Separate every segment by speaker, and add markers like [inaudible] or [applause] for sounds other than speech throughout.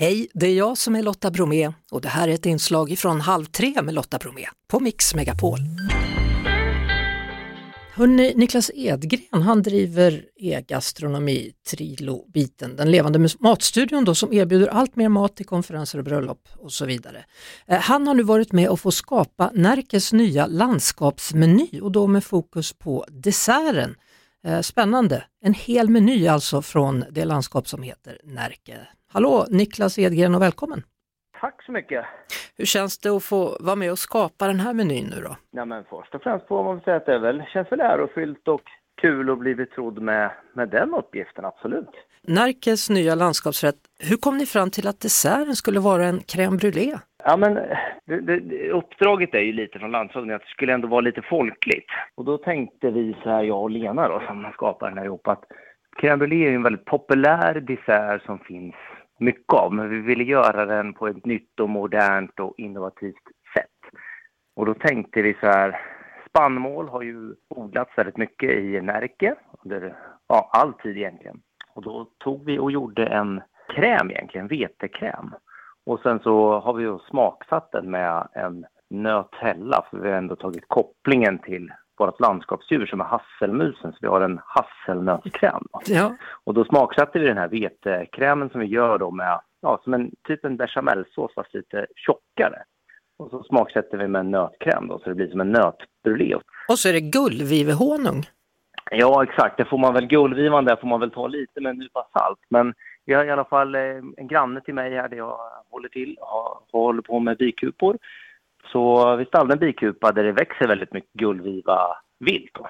Speaker 1: Hej, det är jag som är Lotta Bromé och det här är ett inslag från Halv tre med Lotta Bromé på Mix Megapol. Hörrni, Niklas Edgren han driver e-gastronomi Trilo-biten, den levande matstudion då, som erbjuder allt mer mat till konferenser och bröllop och så vidare. Eh, han har nu varit med och få skapa Närkes nya landskapsmeny och då med fokus på desserten. Eh, spännande, en hel meny alltså från det landskap som heter Närke. Hallå Niklas Edgren och välkommen!
Speaker 2: Tack så mycket!
Speaker 1: Hur känns det att få vara med och skapa den här menyn nu då?
Speaker 2: Ja, men först och främst får man säga att det väl, känns väl ärofyllt och kul att bli betrodd med, med den uppgiften, absolut.
Speaker 1: Närkes nya landskapsrätt, hur kom ni fram till att desserten skulle vara en crème brûlée?
Speaker 2: Ja, men det, det, uppdraget är ju lite från landshövdingen att det skulle ändå vara lite folkligt. Och då tänkte vi så här, jag och Lena då, som skapar den här ihop, att crème brûlée är en väldigt populär dessert som finns mycket av, men vi ville göra den på ett nytt och modernt och innovativt sätt. Och då tänkte vi så här, spannmål har ju odlats väldigt mycket i Närke under ja, all tid egentligen. Och då tog vi och gjorde en kräm egentligen, vetekräm. Och sen så har vi smaksatt den med en Nötella för vi har ändå tagit kopplingen till vårt landskapsdjur som är hasselmusen, så vi har en hasselnötskräm. Ja. Och då smaksatte vi den här vetekrämen som vi gör då med, ja, som en typ en bechamelsås fast lite tjockare. Och så smaksätter vi med en nötkräm då, så det blir som en nötbrulé.
Speaker 1: Och så är det gullvivehonung.
Speaker 2: Ja, exakt. Det får man väl, gullvivan där får man väl ta lite med en nypa salt. Men vi har i alla fall eh, en granne till mig här där jag håller till, håller på med bikupor. Så vi stallade en bikupa där det växer väldigt mycket gullviva vilt. Då.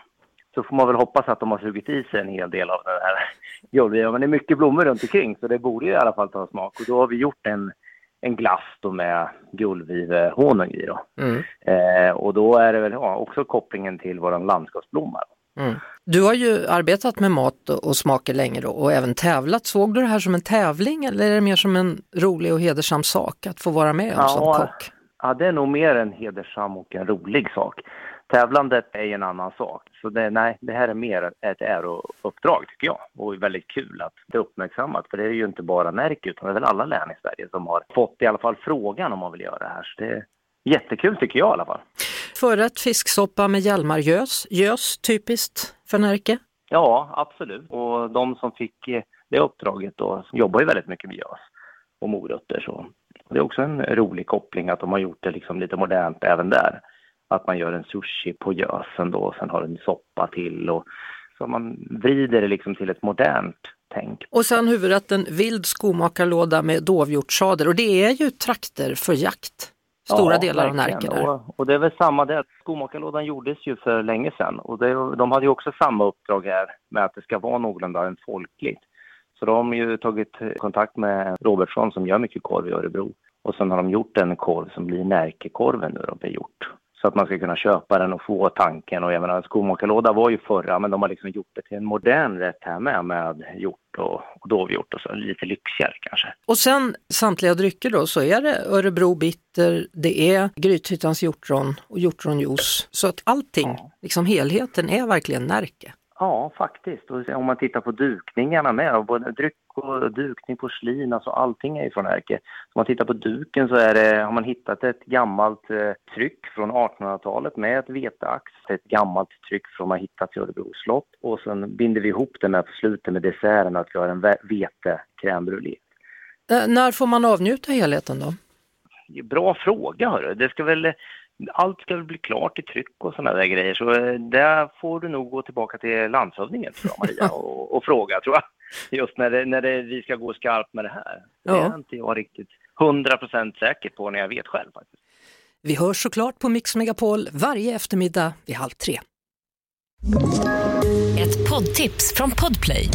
Speaker 2: Så får man väl hoppas att de har sugit i sig en hel del av den här [laughs] gullvivan. Men det är mycket blommor runt omkring så det borde i alla fall ta smak. Och då har vi gjort en, en glass då med gullvivehonung i. Då. Mm. Eh, och då är det väl ja, också kopplingen till vår landskapsblomma.
Speaker 1: Mm. Du har ju arbetat med mat och smaker länge då, och även tävlat. Såg du det här som en tävling eller är det mer som en rolig och hedersam sak att få vara med ja, som kock?
Speaker 2: Ja, det är nog mer en hedersam och en rolig sak. Tävlandet är en annan sak. Så det, nej, det här är mer ett ärouppdrag tycker jag. Och väldigt kul att det är uppmärksammat. För det är ju inte bara Närke utan det är väl alla län i Sverige som har fått i alla fall frågan om man vill göra det här. Så det är jättekul tycker jag i alla fall.
Speaker 1: Förrätt fisksoppa med Hjalmargös. Gös, typiskt för Närke?
Speaker 2: Ja, absolut. Och de som fick eh, det uppdraget då jobbar ju väldigt mycket med gös och morötter. Så det är också en rolig koppling att de har gjort det liksom lite modernt även där. Att man gör en sushi på gösen då och sen har en soppa till och så man vrider det liksom till ett modernt tänk.
Speaker 1: Och sen huvudrätten vild skomakarlåda med dovhjortssader och det är ju trakter för jakt. Stora ja, delar av Närke där.
Speaker 2: Och, och, det är väl samma där. Skomakarlådan gjordes ju för länge sedan och det, de hade ju också samma uppdrag här med att det ska vara någorlunda folkligt. Så de har ju tagit kontakt med Robertsson som gör mycket korv i Örebro. Och sen har de gjort en korv som blir Närkekorven nu de har gjort. Så att man ska kunna köpa den och få tanken. Och jag menar, skomakarlåda var ju förra, men de har liksom gjort det till en modern rätt här med, med hjort och, och dovhjort och så lite lyxigare kanske.
Speaker 1: Och sen samtliga drycker då, så är det Örebro bitter, det är Grythyttans hjortron och hjortronjuice. Så att allting, ja. liksom helheten är verkligen Närke.
Speaker 2: Ja, faktiskt. Och om man tittar på dukningarna med, både dryck och dukning, porslin, alltså allting är ju från Erke. Om man tittar på duken så är det, har man hittat ett gammalt eh, tryck från 1800-talet med ett veteax, ett gammalt tryck från man hittat i Örebro slott och sen binder vi ihop det med på slutet med desserten att vi har en vete crème.
Speaker 1: Eh, när får man avnjuta helheten då?
Speaker 2: Bra fråga hörru. Det ska väl allt ska bli klart i tryck och sådana där grejer. Så eh, där får du nog gå tillbaka till landshövdingen tror jag, Maria, [laughs] och, och, fråga tror jag. Just när, det, när det, vi ska gå skarpt med det här. Ja. Det är inte jag riktigt hundra procent säker på när jag vet själv faktiskt.
Speaker 1: Vi hörs såklart på Mix Megapol varje eftermiddag vid halv tre.
Speaker 3: Ett poddtips från Podplay.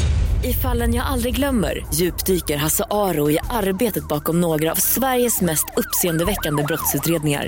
Speaker 3: I fallen jag aldrig glömmer djupdyker Hasse Aro i arbetet bakom några av Sveriges mest uppseendeväckande brottsutredningar